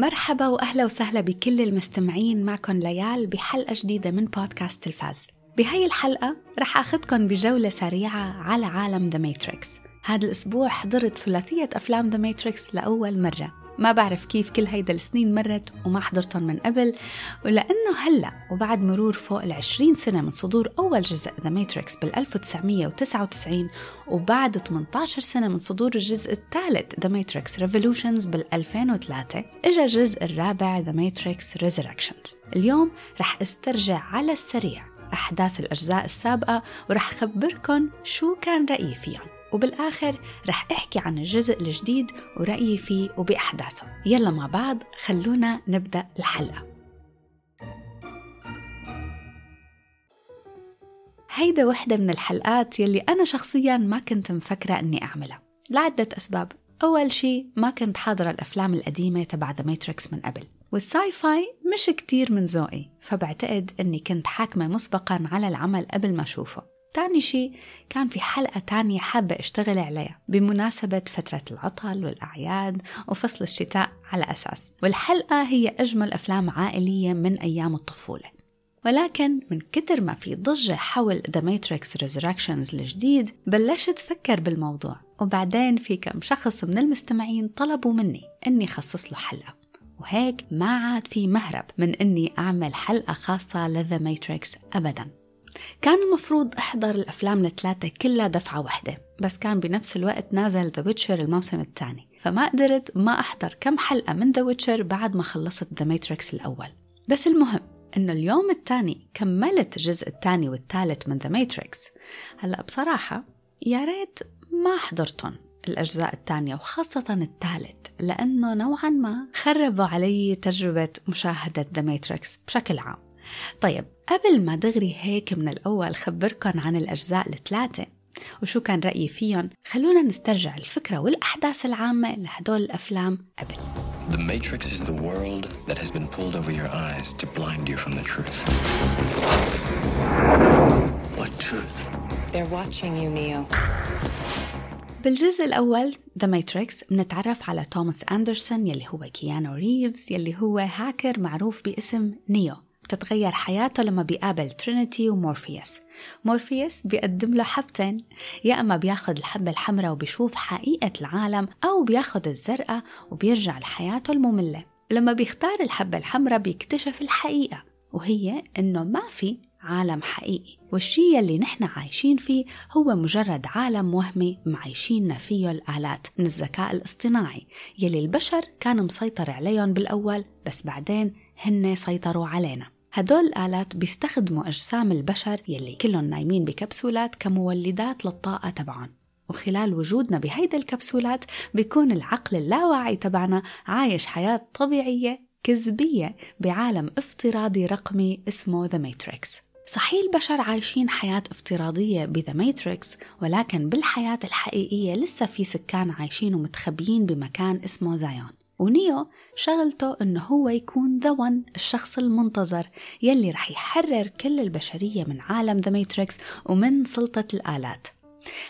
مرحبا وأهلا وسهلا بكل المستمعين معكم ليال بحلقة جديدة من بودكاست تلفاز بهاي الحلقة رح أخذكم بجولة سريعة على عالم The Matrix هذا الأسبوع حضرت ثلاثية أفلام The Matrix لأول مرة. ما بعرف كيف كل هيدا السنين مرت وما حضرتهم من قبل ولأنه هلأ وبعد مرور فوق العشرين سنة من صدور أول جزء The Matrix بال 1999 وبعد 18 سنة من صدور الجزء الثالث The Matrix Revolutions بال 2003 اجى الجزء الرابع The Matrix Resurrections اليوم رح أسترجع على السريع أحداث الأجزاء السابقة ورح أخبركم شو كان رأيي فيهم. وبالآخر رح أحكي عن الجزء الجديد ورأيي فيه وبأحداثه. يلا مع بعض خلونا نبدأ الحلقة. هيدا وحدة من الحلقات يلي أنا شخصيا ما كنت مفكرة أني أعملها. لعدة أسباب. أول شي ما كنت حاضرة الأفلام القديمة تبع ذا ماتريكس من قبل. والساي فاي مش كتير من ذوقي فبعتقد أني كنت حاكمة مسبقا على العمل قبل ما أشوفه. تاني شيء كان في حلقة تانية حابة أشتغل عليها بمناسبة فترة العطل والأعياد وفصل الشتاء على أساس. والحلقة هي أجمل أفلام عائلية من أيام الطفولة. ولكن من كتر ما في ضجة حول The Matrix Resurrections الجديد بلشت فكر بالموضوع. وبعدين في كم شخص من المستمعين طلبوا مني أني خصص له حلقة. وهيك ما عاد في مهرب من أني أعمل حلقة خاصة ل The Matrix أبداً. كان المفروض أحضر الأفلام الثلاثة كلها دفعة واحدة بس كان بنفس الوقت نازل The Witcher الموسم الثاني. فما قدرت ما أحضر كم حلقة من The Witcher بعد ما خلصت The Matrix الأول. بس المهم إنه اليوم الثاني كملت الجزء الثاني والثالث من The Matrix هلأ بصراحة يا ريت ما حضرتهم الأجزاء الثانية وخاصة الثالث لأنه نوعا ما خربوا علي تجربة مشاهدة ذا ماتريكس بشكل عام. طيب قبل ما دغري هيك من الأول خبركن عن الأجزاء الثلاثة وشو كان رأيي فيهم خلونا نسترجع الفكرة والأحداث العامة لهدول الأفلام قبل The Matrix is the world that has been pulled over your eyes to blind you from the truth. What truth? They're watching you, Neo. بالجزء الأول The Matrix بنتعرف على توماس أندرسون يلي هو كيانو ريفز يلي هو هاكر معروف باسم نيو بتتغير حياته لما بيقابل ترينيتي ومورفيوس. مورفيوس بيقدم له حبتين يا أما بياخد الحبة الحمراء وبيشوف حقيقة العالم أو بياخد الزرقاء وبيرجع لحياته المملة. لما بيختار الحبة الحمراء بيكتشف الحقيقة وهي إنه ما في عالم حقيقي. والشي اللي نحن عايشين فيه هو مجرد عالم وهمي معيشيننا فيه الآلات من الذكاء الاصطناعي يلي البشر كان مسيطر عليهم بالأول بس بعدين هن سيطروا علينا. هدول الآلات بيستخدموا أجسام البشر يلي كلهم نايمين بكبسولات كمولدات للطاقة تبعهم. وخلال وجودنا بهيدا الكبسولات بيكون العقل اللاواعي تبعنا عايش حياة طبيعية كذبية بعالم افتراضي رقمي اسمه The Matrix صحيح البشر عايشين حياة افتراضية ب The Matrix ولكن بالحياة الحقيقية لسه في سكان عايشين ومتخبيين بمكان اسمه زايون ونيو شغلته إنه هو يكون The One الشخص المنتظر يلي رح يحرر كل البشرية من عالم The Matrix ومن سلطة الآلات.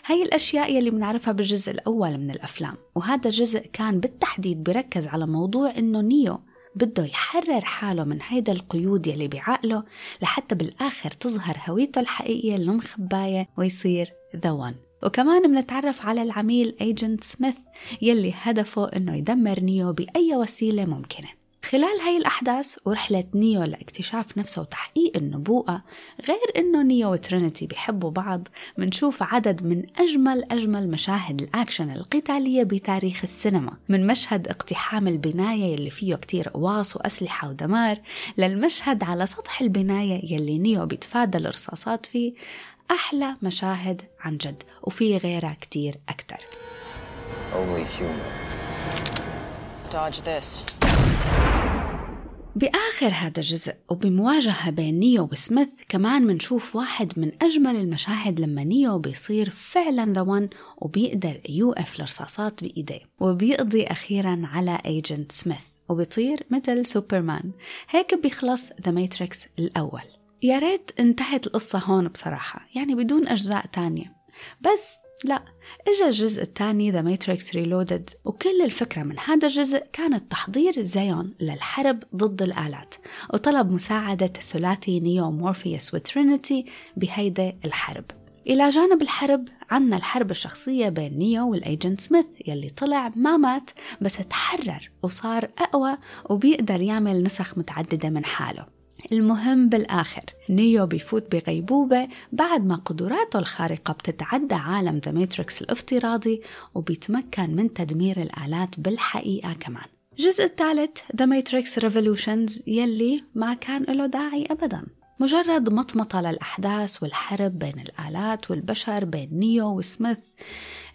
هاي الأشياء يلي بنعرفها بالجزء الأول من الأفلام وهذا الجزء كان بالتحديد بركز على موضوع إنه نيو بده يحرر حاله من هيدا القيود يلي بعقله لحتى بالآخر تظهر هويته الحقيقية المخباية ويصير The One وكمان بنتعرف على العميل Agent سميث يلي هدفه إنه يدمر نيو بأي وسيلة ممكنة. خلال هاي الأحداث ورحلة نيو لاكتشاف نفسه وتحقيق النبوءة غير إنه نيو وترينيتي بيحبوا بعض منشوف عدد من أجمل أجمل مشاهد الأكشن القتالية بتاريخ السينما. من مشهد اقتحام البناية يلي فيه كتير قواص وأسلحة ودمار للمشهد على سطح البناية يلي نيو بيتفادى الرصاصات فيه أحلى مشاهد عن جد وفي غيرها كتير أكتر. بآخر هذا الجزء وبمواجهة بين نيو وسميث كمان منشوف واحد من أجمل المشاهد لما نيو بيصير فعلا The One وبيقدر يوقف الرصاصات بإيديه وبيقضي أخيرا على Agent سميث وبيطير مثل سوبرمان. هيك بيخلص The Matrix الأول. يا ريت انتهت القصة هون بصراحة يعني بدون أجزاء تانية. بس لا اجى الجزء الثاني The Matrix Reloaded وكل الفكرة من هذا الجزء كانت تحضير زيون للحرب ضد الآلات وطلب مساعدة الثلاثي نيو مورفيوس وترينيتي بهيدا الحرب. إلى جانب الحرب عنا الحرب الشخصية بين نيو وال Agent سميث يلي طلع ما مات بس تحرر وصار أقوى وبيقدر يعمل نسخ متعددة من حاله. المهم بالآخر نيو بيفوت بغيبوبة بعد ما قدراته الخارقة بتتعدى عالم The Matrix الافتراضي وبيتمكن من تدمير الآلات بالحقيقة كمان. الجزء الثالث The Matrix Revolutions يلي ما كان له داعي أبداً. مجرد مطمطة للأحداث والحرب بين الآلات والبشر بين نيو وسميث.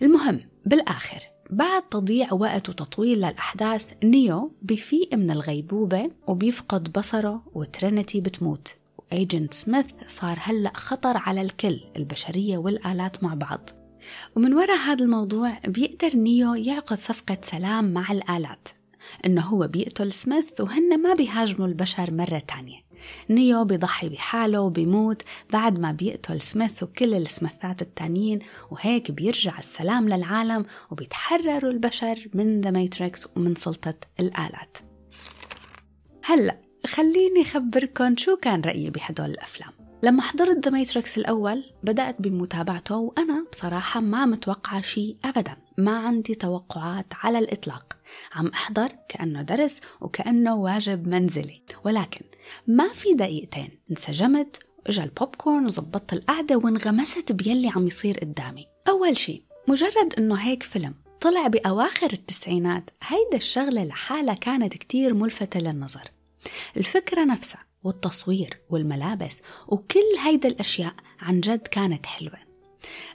المهم بالآخر. بعد تضييع وقت وتطويل للأحداث نيو بيفيق من الغيبوبة وبيفقد بصره وترينيتي بتموت. و Agent سميث صار هلأ خطر على الكل البشرية والآلات مع بعض. ومن وراء هذا الموضوع بيقدر نيو يعقد صفقة سلام مع الآلات. إنه هو بيقتل سميث وهن ما بيهاجموا البشر مرة تانية. نيو بيضحي بحاله وبيموت بعد ما بيقتل سميث وكل السميثات التانيين وهيك بيرجع السلام للعالم وبيتحرروا البشر من The Matrix ومن سلطة الآلات. هلأ خليني أخبركم شو كان رأيي بهدول الأفلام. لما حضرت The Matrix الأول بدأت بمتابعته وأنا بصراحة ما متوقعة شيء أبدا. ما عندي توقعات على الإطلاق. عم أحضر كأنه درس وكأنه واجب منزلي. ولكن ما في دقيقتين انسجمت وإجا البوب كورن وزبطت القعدة وانغمست بيلي عم يصير قدامي. أول شي مجرد إنه هيك فيلم طلع بأواخر التسعينات هيدا الشغلة لحالها كانت كتير ملفتة للنظر. الفكرة نفسها والتصوير والملابس وكل هيدا الأشياء عن جد كانت حلوة.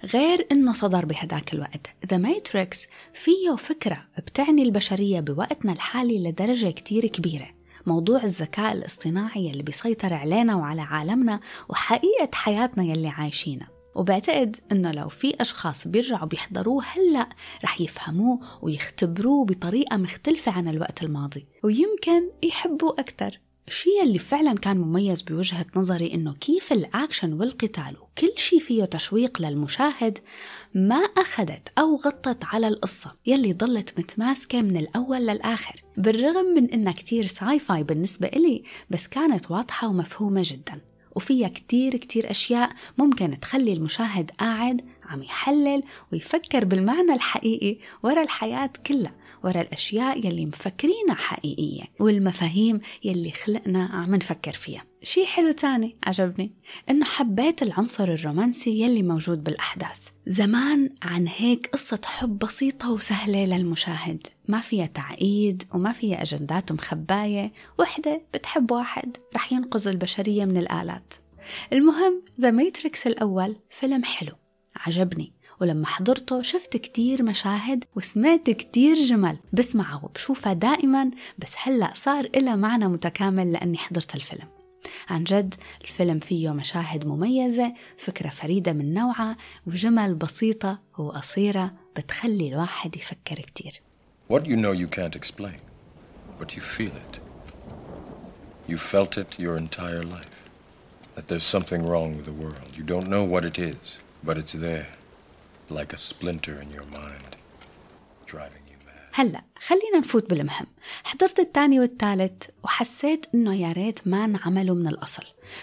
غير إنه صدر بهداك الوقت The Matrix فيه فكرة بتعني البشرية بوقتنا الحالي لدرجة كتير كبيرة. موضوع الذكاء الاصطناعي اللي بيسيطر علينا وعلى عالمنا وحقيقة حياتنا يلي عايشينها. وبعتقد إنه لو في أشخاص بيرجعوا بيحضروه هلأ رح يفهموه ويختبروه بطريقة مختلفة عن الوقت الماضي ويمكن يحبوه أكثر الشيء اللي فعلا كان مميز بوجهة نظري إنه كيف الأكشن والقتال وكل شيء فيه تشويق للمشاهد ما أخذت أو غطت على القصة يلي ضلت متماسكة من الأول للآخر. بالرغم من إنها كتير sci-fi بالنسبة إلي بس كانت واضحة ومفهومة جدا. وفيها كتير كتير أشياء ممكن تخلي المشاهد قاعد عم يحلل ويفكر بالمعنى الحقيقي ورا الحياة كلها. ورا الأشياء يلي مفكرينها حقيقية والمفاهيم يلي خلقنا عم نفكر فيها. شي حلو تاني عجبني إنه حبيت العنصر الرومانسي يلي موجود بالأحداث. زمان عن هيك قصة حب بسيطة وسهلة للمشاهد. ما فيها تعقيد وما فيها أجندات مخباية. وحدة بتحب واحد رح ينقذ البشرية من الآلات. المهم ذا ماتريكس الأول فيلم حلو عجبني. ولما حضرته شفت كتير مشاهد وسمعت كتير جمل بسمعها وبشوفها دائما بس هلأ صار إلها معنى متكامل لأني حضرت الفيلم عن جد الفيلم فيه مشاهد مميزة فكرة فريدة من نوعها وجمل بسيطة وقصيرة بتخلي الواحد يفكر كتير What you know you can't explain, but you feel it. You felt it your entire life. That there's something wrong with the world. You don't know what it is, but it's there. Like a splinter in your mind, driving you mad. هلا خلينا نفوت بالمهم. حضرت الثاني والثالث وحسيت إنه يا ريت ما انعملوا من الأصل.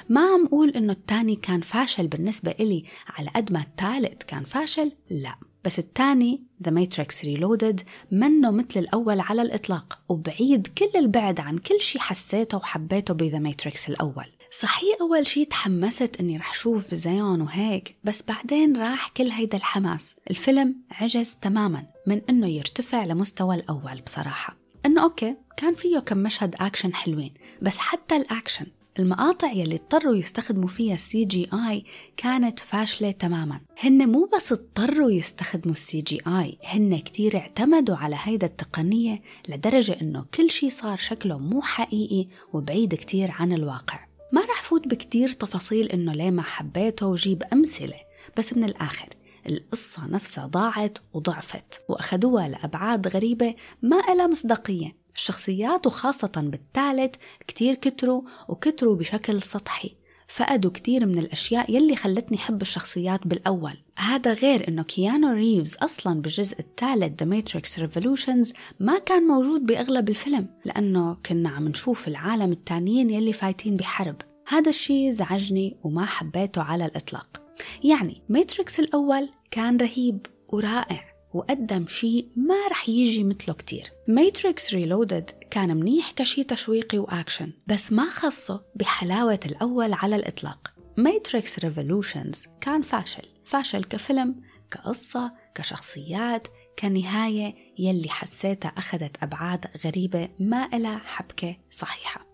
ما عم أقول إنه الثاني كان فاشل بالنسبة إلي على قد ما الثالث كان فاشل لا. بس الثاني The Matrix Reloaded منه مثل الأول على الإطلاق وبعيد كل البعد عن كل شي حسيته وحبيته ب The Matrix الأول. صحيح أول شي تحمست إني رح شوف زيون وهيك بس بعدين راح كل هيدا الحماس. الفيلم عجز تماما من إنه يرتفع لمستوى الأول بصراحة. إنه okay كان فيه كم مشهد أكشن حلوين بس حتى الأكشن المقاطع يلي اضطروا يستخدموا فيها ال CGI كانت فاشلة تماما. هن مو بس اضطروا يستخدموا ال CGI هن كتير اعتمدوا على هيدا التقنية لدرجة إنه كل شي صار شكله مو حقيقي وبعيد كتير عن الواقع. ما رح فوت بكتير تفاصيل إنه ليه ما حبيته وجيب أمثلة بس من الآخر القصة نفسها ضاعت وضعفت وأخذوها لأبعاد غريبة ما إلها مصداقية. الشخصيات وخاصة بالثالث كتير كتروا وكتروا بشكل سطحي. فقدوا كتير من الأشياء يلي خلتني حب الشخصيات بالأول. هذا غير أنه كيانو ريفز أصلا بالجزء الثالث The Matrix Revolutions ما كان موجود بأغلب الفيلم لأنه كنا عم نشوف العالم التانيين يلي فايتين بحرب. هذا الشيء زعجني وما حبيته على الإطلاق. يعني Matrix الأول كان رهيب ورائع. وقدم شيء ما رح يجي مثله كتير. Matrix Reloaded كان منيح كشي تشويقي وأكشن بس ما خصه بحلاوة الأول على الإطلاق. Matrix Revolutions كان فاشل فاشل كفيلم كقصة كشخصيات كنهاية يلي حسيتها أخذت أبعاد غريبة ما إلها حبكة صحيحة.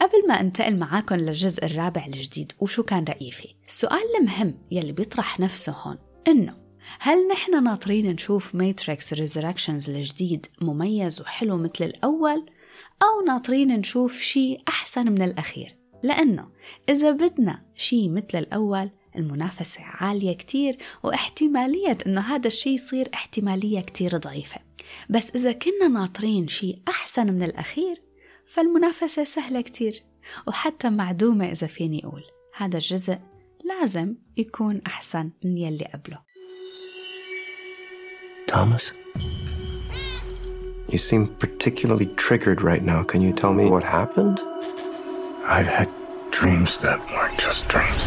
قبل ما انتقل معاكم للجزء الرابع الجديد وشو كان رأيي فيه؟ السؤال المهم يلي بيطرح نفسه هون إنه هل نحن ناطرين نشوف Matrix Resurrections الجديد مميز وحلو مثل الأول؟ أو ناطرين نشوف شيء أحسن من الأخير؟ لأنه إذا بدنا شيء مثل الأول المنافسة عالية كتير واحتمالية أنه هذا الشيء يصير احتمالية كتير ضعيفة. بس إذا كنا ناطرين شيء أحسن من الأخير فالمنافسة سهلة كتير. وحتى معدومة إذا فيني أقول هذا الجزء لازم يكون أحسن من يلي قبله. Thomas? You seem particularly triggered right now. Can you tell me what happened? I've had dreams that weren't just dreams.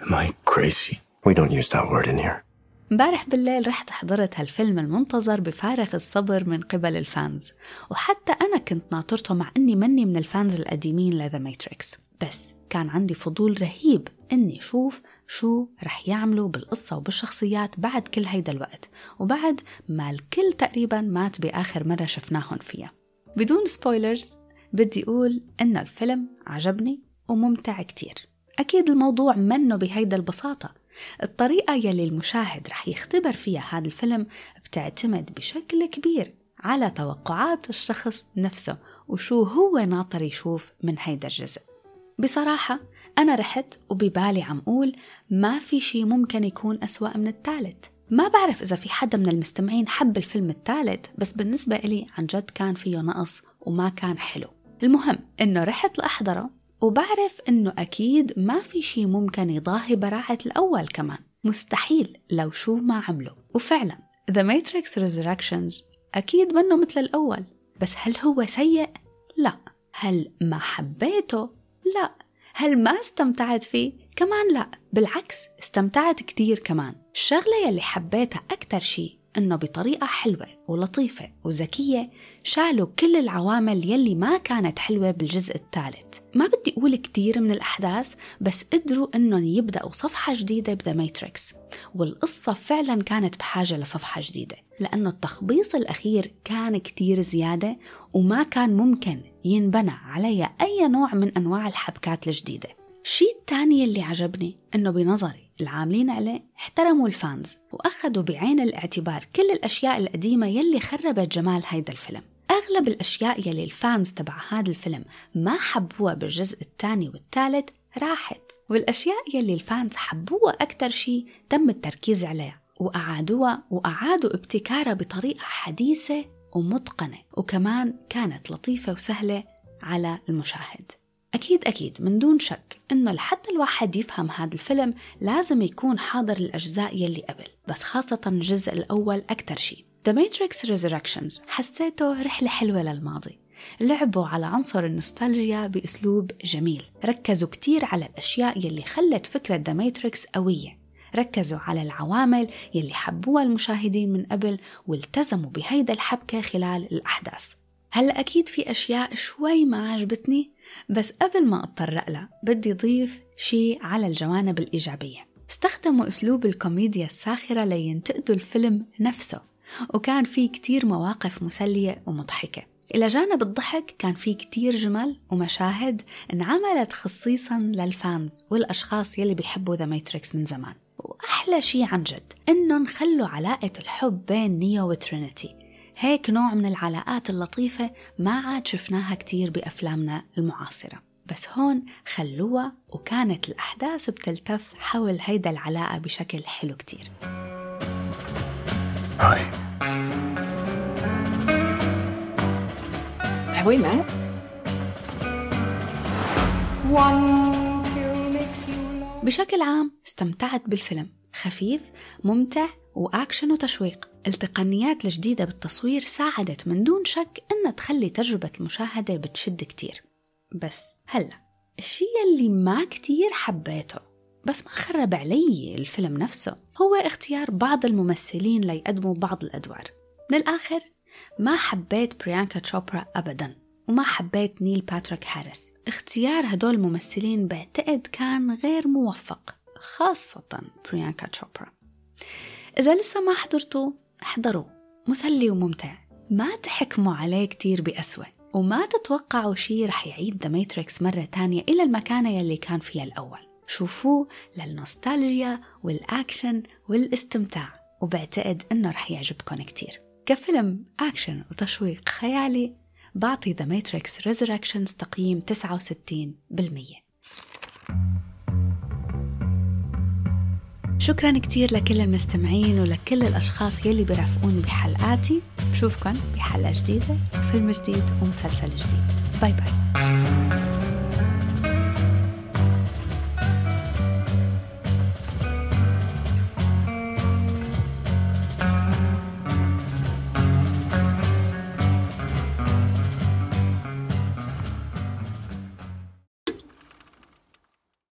Am I crazy? We don't use that word in here. امبارح بالليل رحت حضرت هالفيلم المنتظر بفارغ الصبر من قبل ال fans وحتى أنا كنت ناطرته مع أني مني من ال fans القديمين ل The Matrix بس كان عندي فضول رهيب أني أشوف شو رح يعملوا بالقصة وبالشخصيات بعد كل هيدا الوقت. وبعد ما الكل تقريبا مات بآخر مرة شفناهم فيها. بدون سبويلرز بدي أقول إن الفيلم عجبني وممتع كتير. أكيد الموضوع منه بهيدا البساطة. الطريقة يلي المشاهد رح يختبر فيها هذا الفيلم بتعتمد بشكل كبير على توقعات الشخص نفسه وشو هو ناطر يشوف من هيدا الجزء. بصراحة أنا رحت وببالي عم أقول ما في شي ممكن يكون أسوأ من الثالث ما بعرف إذا في حدا من المستمعين حب الفيلم الثالث بس بالنسبة إلي عن جد كان فيه نقص وما كان حلو. المهم إنه رحت لأحضره وبعرف إنه أكيد ما في شي ممكن يضاهي براعة الأول كمان. مستحيل لو شو ما عملوا. وفعلا The Matrix Resurrections أكيد منه مثل الأول بس هل هو سيء؟ لا. هل ما حبيته؟ لا. هل ما استمتعت فيه؟ كمان لا بالعكس استمتعت كتير كمان. الشغلة يلي حبيتها أكتر شي إنه بطريقة حلوة ولطيفة وذكية شالوا كل العوامل يلي ما كانت حلوة بالجزء الثالث. ما بدي أقول كتير من الأحداث بس قدروا إنهم يبدأوا صفحة جديدة ب The Matrix. والقصة فعلا كانت بحاجة لصفحة جديدة لأنه التخبيص الأخير كان كتير زيادة وما كان ممكن ينبنى عليها أي نوع من أنواع الحبكات الجديدة. الشيء الثاني اللي عجبني إنه بنظري العاملين عليه احترموا ال fans وأخذوا بعين الاعتبار كل الأشياء القديمة يلي خربت جمال هيدا الفيلم. أغلب الأشياء يلي الفانز تبع هذا الفيلم ما حبوها بالجزء الثاني والثالث راحت والأشياء يلي الفانز حبوها أكثر شيء تم التركيز عليها وأعادوها وأعادوا ابتكارها بطريقة حديثة ومتقنة وكمان كانت لطيفة وسهلة على المشاهد. أكيد أكيد من دون شك إنه لحتى الواحد يفهم هذا الفيلم لازم يكون حاضر الأجزاء يلي قبل بس خاصة الجزء الأول أكتر شيء The Matrix Resurrections حسيته رحلة حلوة للماضي. لعبوا على عنصر النوستالجيا بأسلوب جميل. ركزوا كتير على الأشياء يلي خلت فكرة The Matrix قوية. ركزوا على العوامل يلي حبوها المشاهدين من قبل والتزموا بهيدا الحبكة خلال الأحداث. هلا أكيد في أشياء شوي ما عجبتني بس قبل ما أتطرق لها بدي أضيف شيء على الجوانب الإيجابية. استخدموا أسلوب الكوميديا الساخرة لينتقدوا الفيلم نفسه وكان في كتير مواقف مسلية ومضحكة. إلى جانب الضحك كان في كتير جمل ومشاهد انعملت خصيصا لل fans والأشخاص يلي بيحبوا The Matrix من زمان. وأحلى شي عن جد إنهم خلوا علاقة الحب بين نيو وترينيتي هيك نوع من العلاقات اللطيفة ما عاد شفناها كتير بأفلامنا المعاصرة بس هون خلوها وكانت الأحداث بتلتف حول هيدا العلاقة بشكل حلو كتير Hi. Have we met? بشكل عام استمتعت بالفيلم. خفيف ممتع وأكشن وتشويق. التقنيات الجديدة بالتصوير ساعدت من دون شك أنها تخلي تجربة المشاهدة بتشد كتير. بس هلأ الشيء اللي ما كتير حبيته بس ما خرب علي الفيلم نفسه هو اختيار بعض الممثلين ليقدموا بعض الأدوار. من الآخر ما حبيت بريانكا تشوبرا أبدا وما حبيت نيل باتريك هاريس. اختيار هدول الممثلين بعتقد كان غير موفق. خاصة بريانكا تشوبرا إذا لسه ما حضرتوا احضروا. مسلي وممتع. ما تحكموا عليه كتير بقسوة. وما تتوقعوا شي رح يعيد The Matrix مرة تانية إلى المكانة يلي كان فيها الأول. شوفوه للنوستالجيا والأكشن والاستمتاع. وبعتقد إنه رح يعجبكم كتير. كفيلم أكشن وتشويق خيالي بعطي The Matrix Resurrections تقييم 69% شكرا كتير لكل المستمعين ولكل الأشخاص يلي بيرافقوني بحلقاتي. بشوفكن بحلقة جديدة وفيلم جديد ومسلسل جديد. باي باي.